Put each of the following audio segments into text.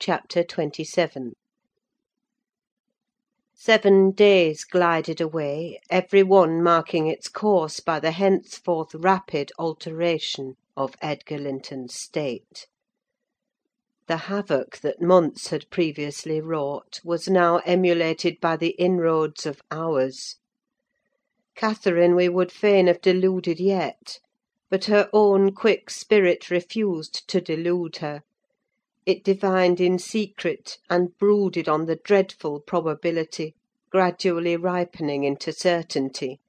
CHAPTER XXVII Seven days glided away, every one marking its course by the henceforth rapid alteration of Edgar Linton's state. The havoc that months had previously wrought was now emulated by the inroads of hours. Catherine we would fain have deluded yet; but her own quick spirit refused to delude her: it divined in secret, and brooded on the dreadful probability gradually ripening into certainty.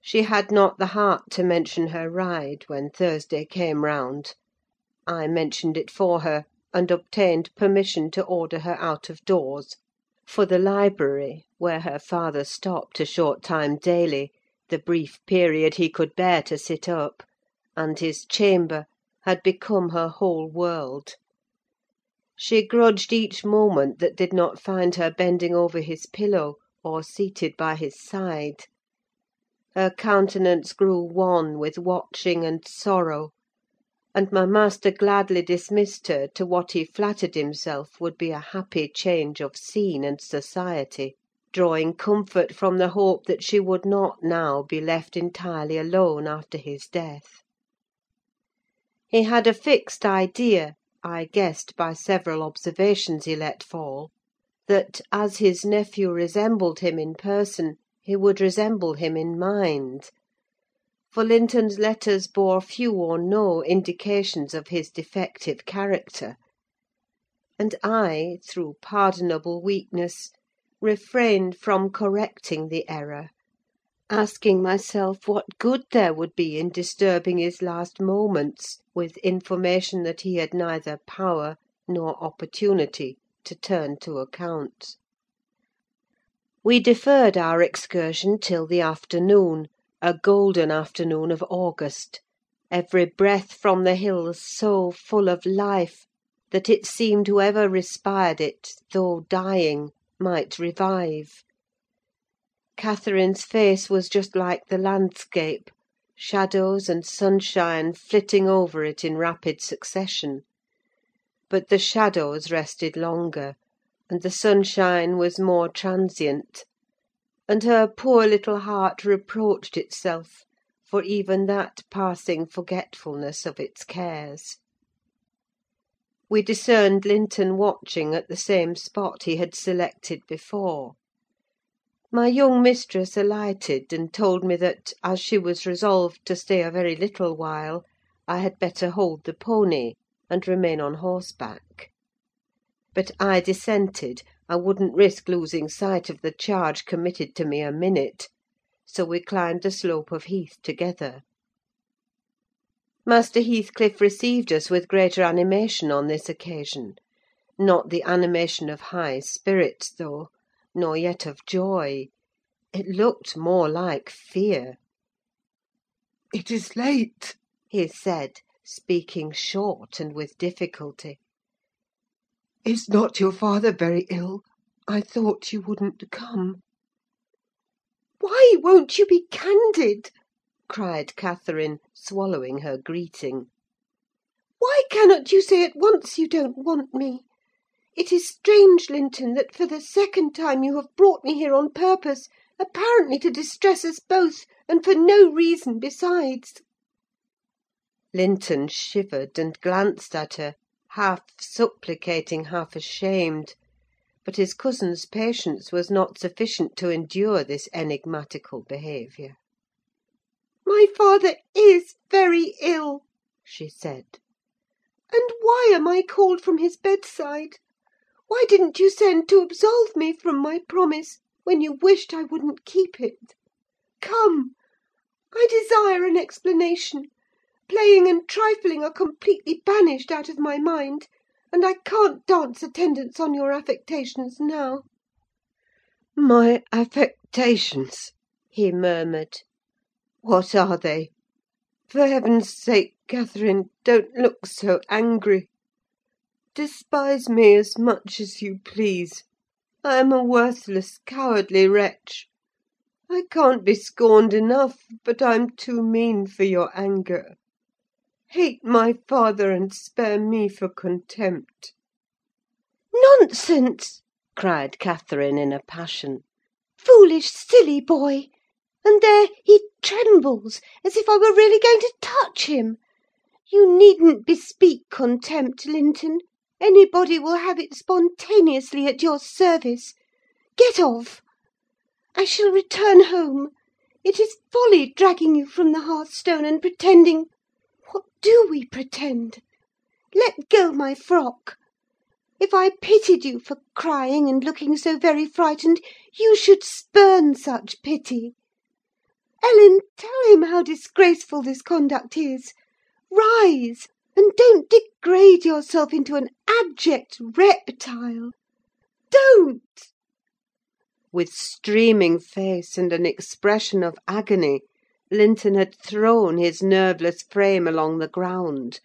She had not the heart to mention her ride, when Thursday came round. I mentioned it for her, and obtained permission to order her out of doors; for the library, where her father stopped a short time daily, the brief period he could bear to sit up, and his chamber, had become her whole world. She grudged each moment that did not find her bending over his pillow, or seated by his side. Her countenance grew wan with watching and sorrow; and my master gladly dismissed her to what he flattered himself would be a happy change of scene and society, drawing comfort from the hope that she would not now be left entirely alone after his death. He had a fixed idea, I guessed by several observations he let fall, that, as his nephew resembled him in person, he would resemble him in mind; for Linton's letters bore few or no indications of his defective character; and I, through pardonable weakness, refrained from correcting the error, asking myself what good there would be in disturbing his last moments with information that he had neither power nor opportunity to turn to account. We deferred our excursion till the afternoon, a golden afternoon of August; every breath from the hills so full of life, that it seemed whoever respired it, though dying, might revive. Catherine's face was just like the landscape, shadows and sunshine flitting over it in rapid succession; but the shadows rested longer, and the sunshine was more transient; and her poor little heart reproached itself for even that passing forgetfulness of its cares. We discerned Linton watching at the same spot he had selected before. My young mistress alighted, and told me that, as she was resolved to stay a very little while, I had better hold the pony, and remain on horseback. But I dissented: I wouldn't risk losing sight of the charge committed to me a minute; so we climbed the slope of heath together. Master Heathcliff received us with greater animation on this occasion: not the animation of high spirits, though, nor yet of joy: it looked more like fear. "It is late," he said, speaking short and with difficulty. "Is not your father very ill? I thought you wouldn't come." "Why won't you be candid?" cried Catherine, swallowing her greeting. "Why cannot you say at once you don't want me? It is strange, Linton, that for the second time you have brought me here on purpose, apparently to distress us both, and for no reason besides." Linton shivered, and glanced at her, half supplicating, half ashamed; but his cousin's patience was not sufficient to endure this enigmatical behaviour. "My father is very ill," she said. "And why am I called from his bedside? Why didn't you send to absolve me from my promise, when you wished I wouldn't keep it? Come! I desire an explanation. Playing and trifling are completely banished out of my mind, and I can't dance attendance on your affectations now." "My affectations!" he murmured. "What are they? For heaven's sake, Catherine, don't look so angry. Despise me as much as you please: I am a worthless, cowardly wretch. I can't be scorned enough, but I'm too mean for your anger. Hate my father, and spare me for contempt. "Nonsense!" cried Catherine, in a passion. "Foolish, silly boy! And there he trembles, as if I were really going to touch him! You needn't bespeak contempt, Linton: anybody will have it spontaneously at your service. Get off! I shall return home. It is folly dragging you from the hearthstone, and pretending—what do we pretend? Let go my frock. If I pitied you for crying and looking so very frightened, you should spurn such pity. Ellen, tell him how disgraceful this conduct is. Rise, and don't degrade yourself into an abject reptile. Don't!" With streaming face and an expression of agony, Linton had thrown his nerveless frame along the ground: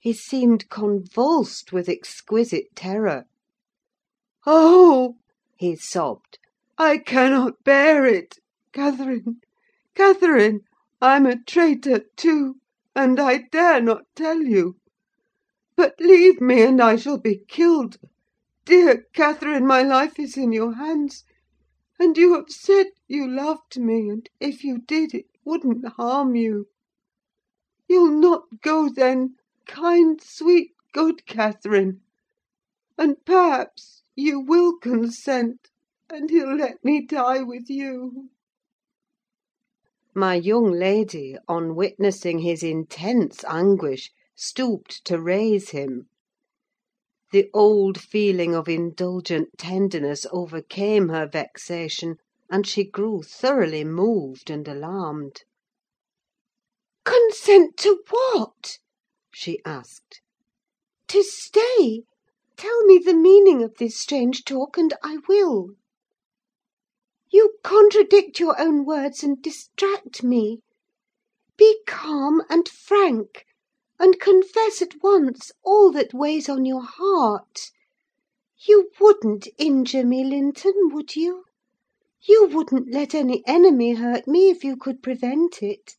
he seemed convulsed with exquisite terror. "Oh!" he sobbed, "I cannot bear it! Catherine, Catherine, I'm a traitor too, and I dare not tell you. But leave me, and I shall be killed. Dear Catherine, my life is in your hands; and you have said you loved me, and if you did, it wouldn't harm you. You'll not go, then, kind, sweet, good Catherine? And perhaps you will consent, and he'll let me die with you." My young lady, on witnessing his intense anguish, stooped to raise him. The old feeling of indulgent tenderness overcame her vexation, and she grew thoroughly moved and alarmed. "Consent to what?" she asked. "To stay? Tell me the meaning of this strange talk, and I will. You contradict your own words and distract me. Be calm and frank, and confess at once all that weighs on your heart. You wouldn't injure me, Linton, would you? You wouldn't let any enemy hurt me if you could prevent it.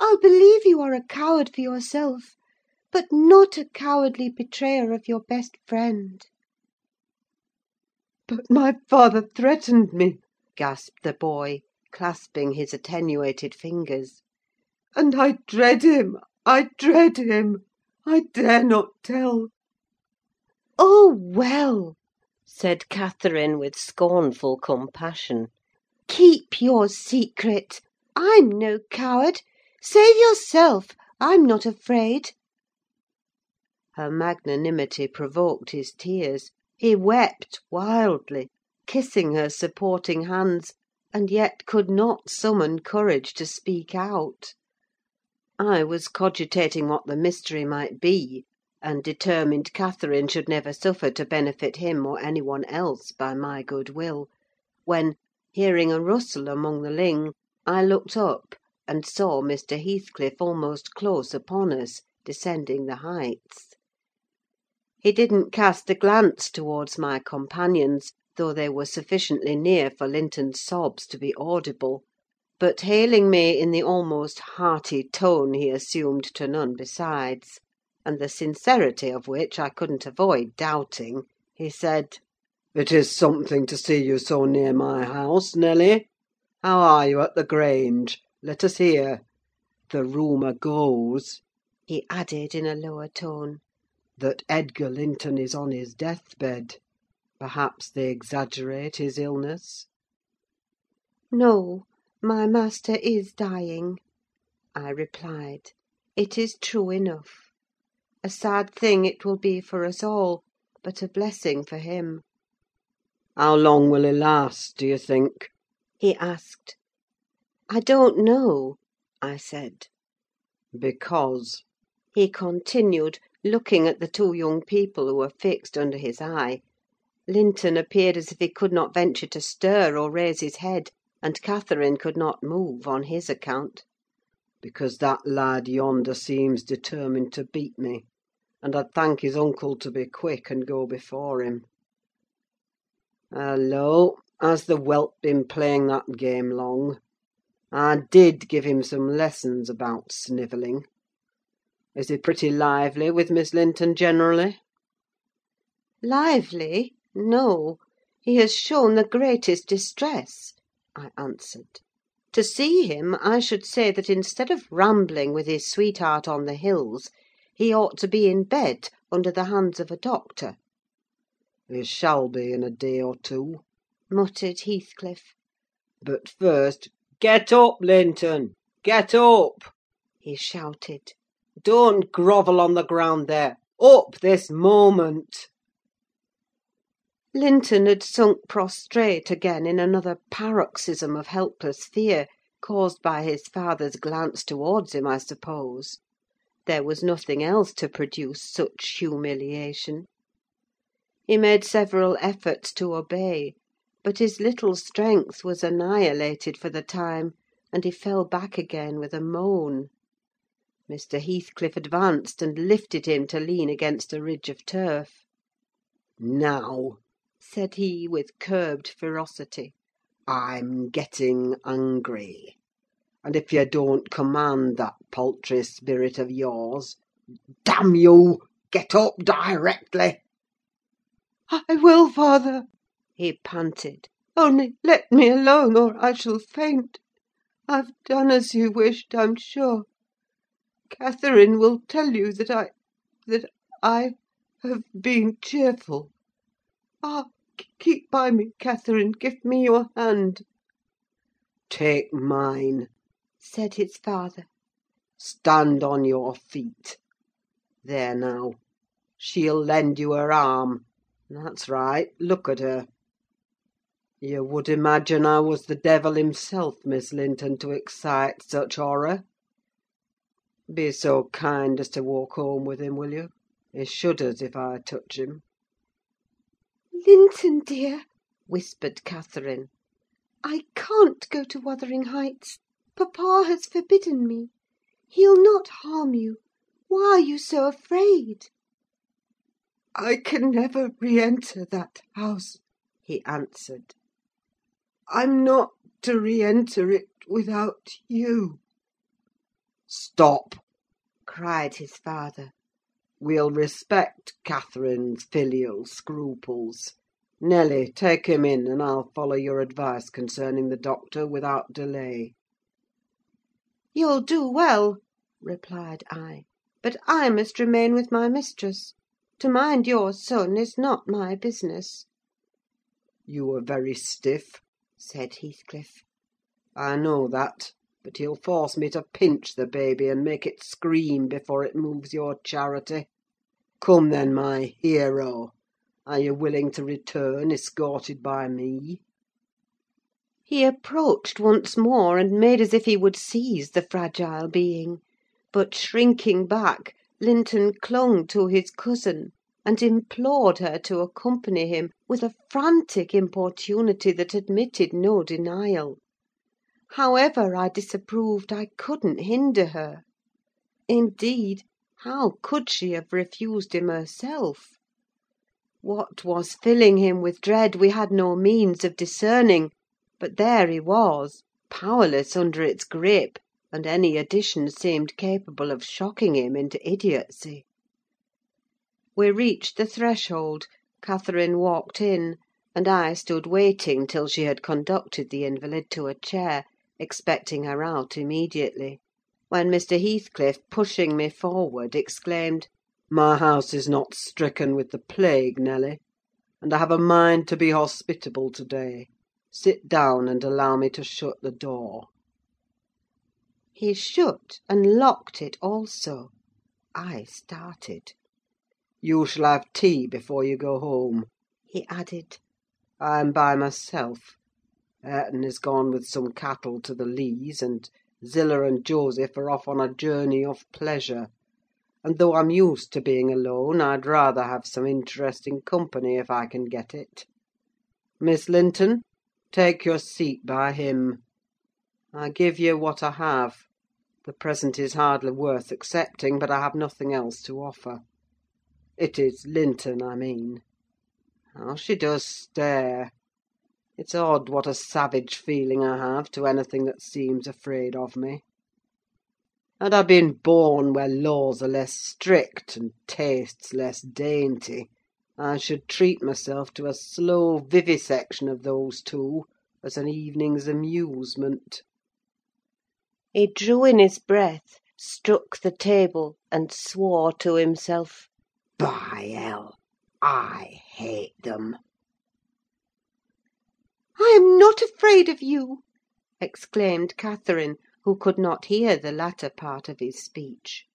I'll believe you are a coward for yourself, but not a cowardly betrayer of your best friend." "But my father threatened me," gasped the boy, clasping his attenuated fingers. "And I dread him, I dread him! I dare not tell." "Oh, well!" said Catherine, with scornful compassion. "Keep your secret. I'm no coward. Save yourself: I'm not afraid." Her magnanimity provoked his tears: he wept wildly, kissing her supporting hands, and yet could not summon courage to speak out. I was cogitating what the mystery might be, and determined Catherine should never suffer to benefit him or any one else by my good will, when, hearing a rustle among the ling, I looked up and saw Mr. Heathcliff almost close upon us, descending the heights. He didn't cast a glance towards my companions, though they were sufficiently near for Linton's sobs to be audible; but hailing me in the almost hearty tone he assumed to none besides, and the sincerity of which I couldn't avoid doubting, he said— "It is something to see you so near my house, Nelly. How are you at the Grange? Let us hear. The rumour goes," he added, in a lower tone, "that Edgar Linton is on his death bed. Perhaps they exaggerate his illness?" "No, my master is dying," I replied. "It is true enough. A sad thing it will be for us all, but a blessing for him." "How long will he last, do you think?" he asked. "I don't know," I said. "Because," he continued, looking at the two young people who were fixed under his eye, Linton appeared as if he could not venture to stir or raise his head, and Catherine could not move on his account. "because that lad yonder seems determined to beat me, and I'd thank his uncle to be quick and go before him. Hallo! has the whelp been playing that game long? I did give him some lessons about snivelling. Is he pretty lively with Miss Linton generally?" "Lively? No; he has shown the greatest distress," I answered. "To see him, I should say that instead of rambling with his sweetheart on the hills, he ought to be in bed, under the hands of a doctor." "He shall be in a day or two," muttered Heathcliff. "But first—Get up, Linton! get up!" he shouted. "Don't grovel on the ground there! Up, this moment!" Linton had sunk prostrate again in another paroxysm of helpless fear, caused by his father's glance towards him, I suppose: there was nothing else to produce such humiliation. He made several efforts to obey, but his little strength was annihilated for the time, and he fell back again with a moan. Mr. Heathcliff advanced and lifted him to lean against a ridge of turf. "Now," said he, with curbed ferocity, "I'm getting angry; and if you don't command that paltry spirit of yours—damn you! get up directly!" "I will, father," he panted. "Only let me alone, or I shall faint. I've done as you wished, I'm sure. Catherine will tell you that I—that I have been cheerful. Ah! keep by me, Catherine: give me your hand." "Take mine," said his father. "Stand on your feet. There now! she'll lend you her arm. That's right: look at her. You would imagine I was the devil himself, Miss Linton, to excite such horror. Be so kind as to walk home with him, will you? He shudders if I touch him." "Linton, dear," whispered Catherine, "I can't go to Wuthering Heights: papa has forbidden me. He'll not harm you. Why are you so afraid?" "I can never re enter that house," he answered. "I'm not to re enter it without you." "Stop!" cried his father. "We'll respect Catherine's filial scruples. Nelly, take him in, and I'll follow your advice concerning the doctor without delay." "You'll do well," replied I; "but I must remain with my mistress. To mind your son is not my business." "You are very stiff," said Heathcliff. "I know that; but he'll force me to pinch the baby, and make it scream before it moves your charity. Come, then, my hero! Are you willing to return, escorted by me?" He approached once more, and made as if he would seize the fragile being; but, shrinking back, Linton clung to his cousin, and implored her to accompany him, with a frantic importunity that admitted no denial. However I disapproved, I couldn't hinder her. Indeed, how could she have refused him herself? What was filling him with dread we had no means of discerning; but there he was, powerless under its grip, and any addition seemed capable of shocking him into idiocy. We reached the threshold; Catherine walked in, and I stood waiting till she had conducted the invalid to a chair, expecting her out immediately; when Mr. Heathcliff, pushing me forward, exclaimed, "My house is not stricken with the plague, Nelly; and I have a mind to be hospitable to day. Sit down, and allow me to shut the door." He shut and locked it also. I started. "You shall have tea before you go home," he added. "I'm by myself. Hareton is gone with some cattle to the Leas, and Zillah and Joseph are off on a journey of pleasure; and though I'm used to being alone, I'd rather have some interesting company, if I can get it. Miss Linton, take your seat by him. I give you what I have: the present is hardly worth accepting, but I have nothing else to offer. It is Linton, I mean. How she does stare! It's odd what a savage feeling I have to anything that seems afraid of me. Had I been born where laws are less strict and tastes less dainty, I should treat myself to a slow vivisection of those two, as an evening's amusement." He drew in his breath, struck the table, and swore to himself. By hell, I hate them! "I am not afraid of you!" exclaimed Catherine, who could not hear the latter part of his speech.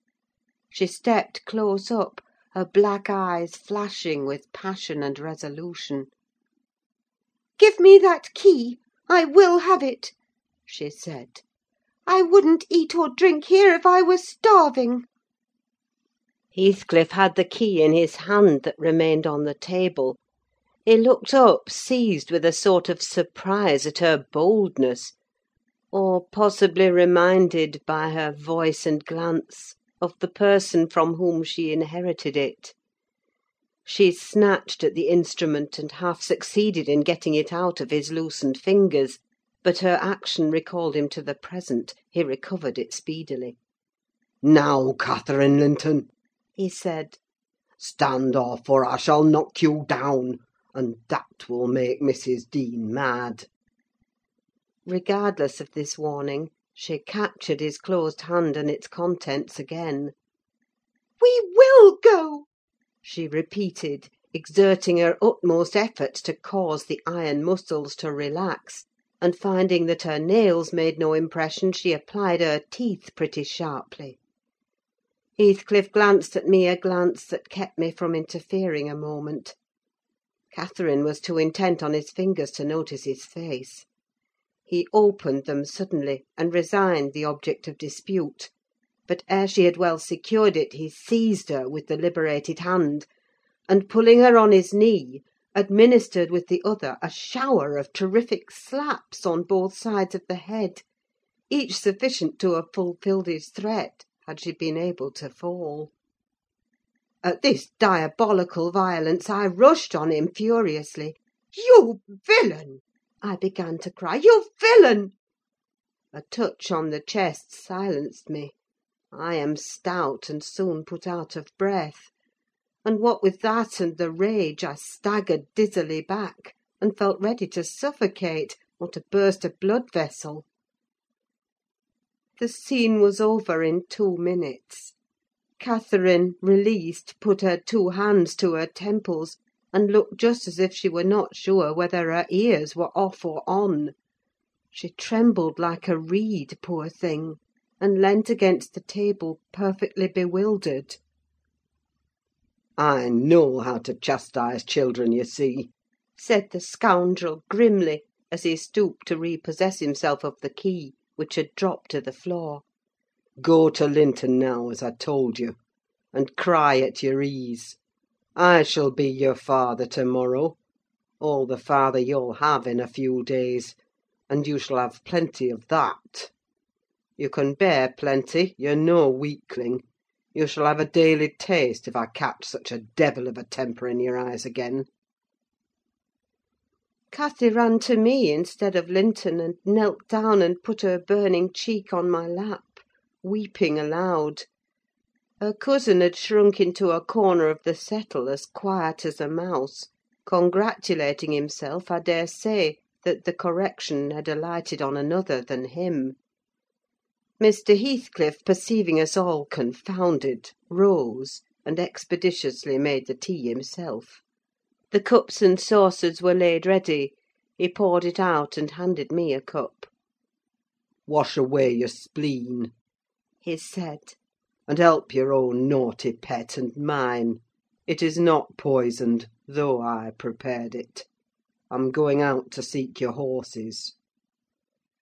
She stepped close up, her black eyes flashing with passion and resolution. "Give me that key! I will have it!" she said. "I wouldn't eat or drink here if I were starving." Heathcliff had the key in his hand that remained on the table. He looked up, seized with a sort of surprise at her boldness, or possibly reminded, by her voice and glance, of the person from whom she inherited it. She snatched at the instrument, and half succeeded in getting it out of his loosened fingers; but her action recalled him to the present: he recovered it speedily. "Now, Catherine Linton," he said, "stand off, or I shall knock you down and that will make Mrs. Dean mad." Regardless of this warning, she captured his closed hand and its contents again. "We will go!" she repeated, exerting her utmost efforts to cause the iron muscles to relax; and finding that her nails made no impression, she applied her teeth pretty sharply. Heathcliff glanced at me a glance that kept me from interfering a moment. Catherine was too intent on his fingers to notice his face. He opened them suddenly, and resigned the object of dispute; but ere she had well secured it, he seized her with the liberated hand, and pulling her on his knee, administered with the other a shower of terrific slaps on both sides of the head, each sufficient to have fulfilled his threat, had she been able to fall. At this diabolical violence I rushed on him furiously. "You villain!" I began to cry. "You villain!" A touch on the chest silenced me. I am stout, and soon put out of breath; and what with that and the rage, I staggered dizzily back, and felt ready to suffocate, or to burst a blood vessel. The scene was over in two minutes. Catherine, released, put her two hands to her temples, and looked just as if she were not sure whether her ears were off or on. She trembled like a reed, poor thing, and leant against the table perfectly bewildered. "I know how to chastise children, you see," said the scoundrel grimly, as he stooped to repossess himself of the key, which had dropped to the floor. Go to Linton now, as I told you, and cry at your ease. I shall be your father to morrow: all the father you'll have in a few days, and you shall have plenty of that. You can bear plenty: you're no weakling. You shall have a daily taste, if I catch such a devil of a temper in your eyes again." Cathy ran to me instead of Linton, and knelt down and put her burning cheek on my lap weeping aloud. Her cousin had shrunk into a corner of the settle as quiet as a mouse, congratulating himself, I dare say, that the correction had alighted on another than him. Mr. Heathcliff, perceiving us all confounded, rose, and expeditiously made the tea himself. The cups and saucers were laid ready; he poured it out, and handed me a cup. "Wash away your spleen," he said, "and help your own naughty pet and mine. It is not poisoned, though I prepared it. I'm going out to seek your horses."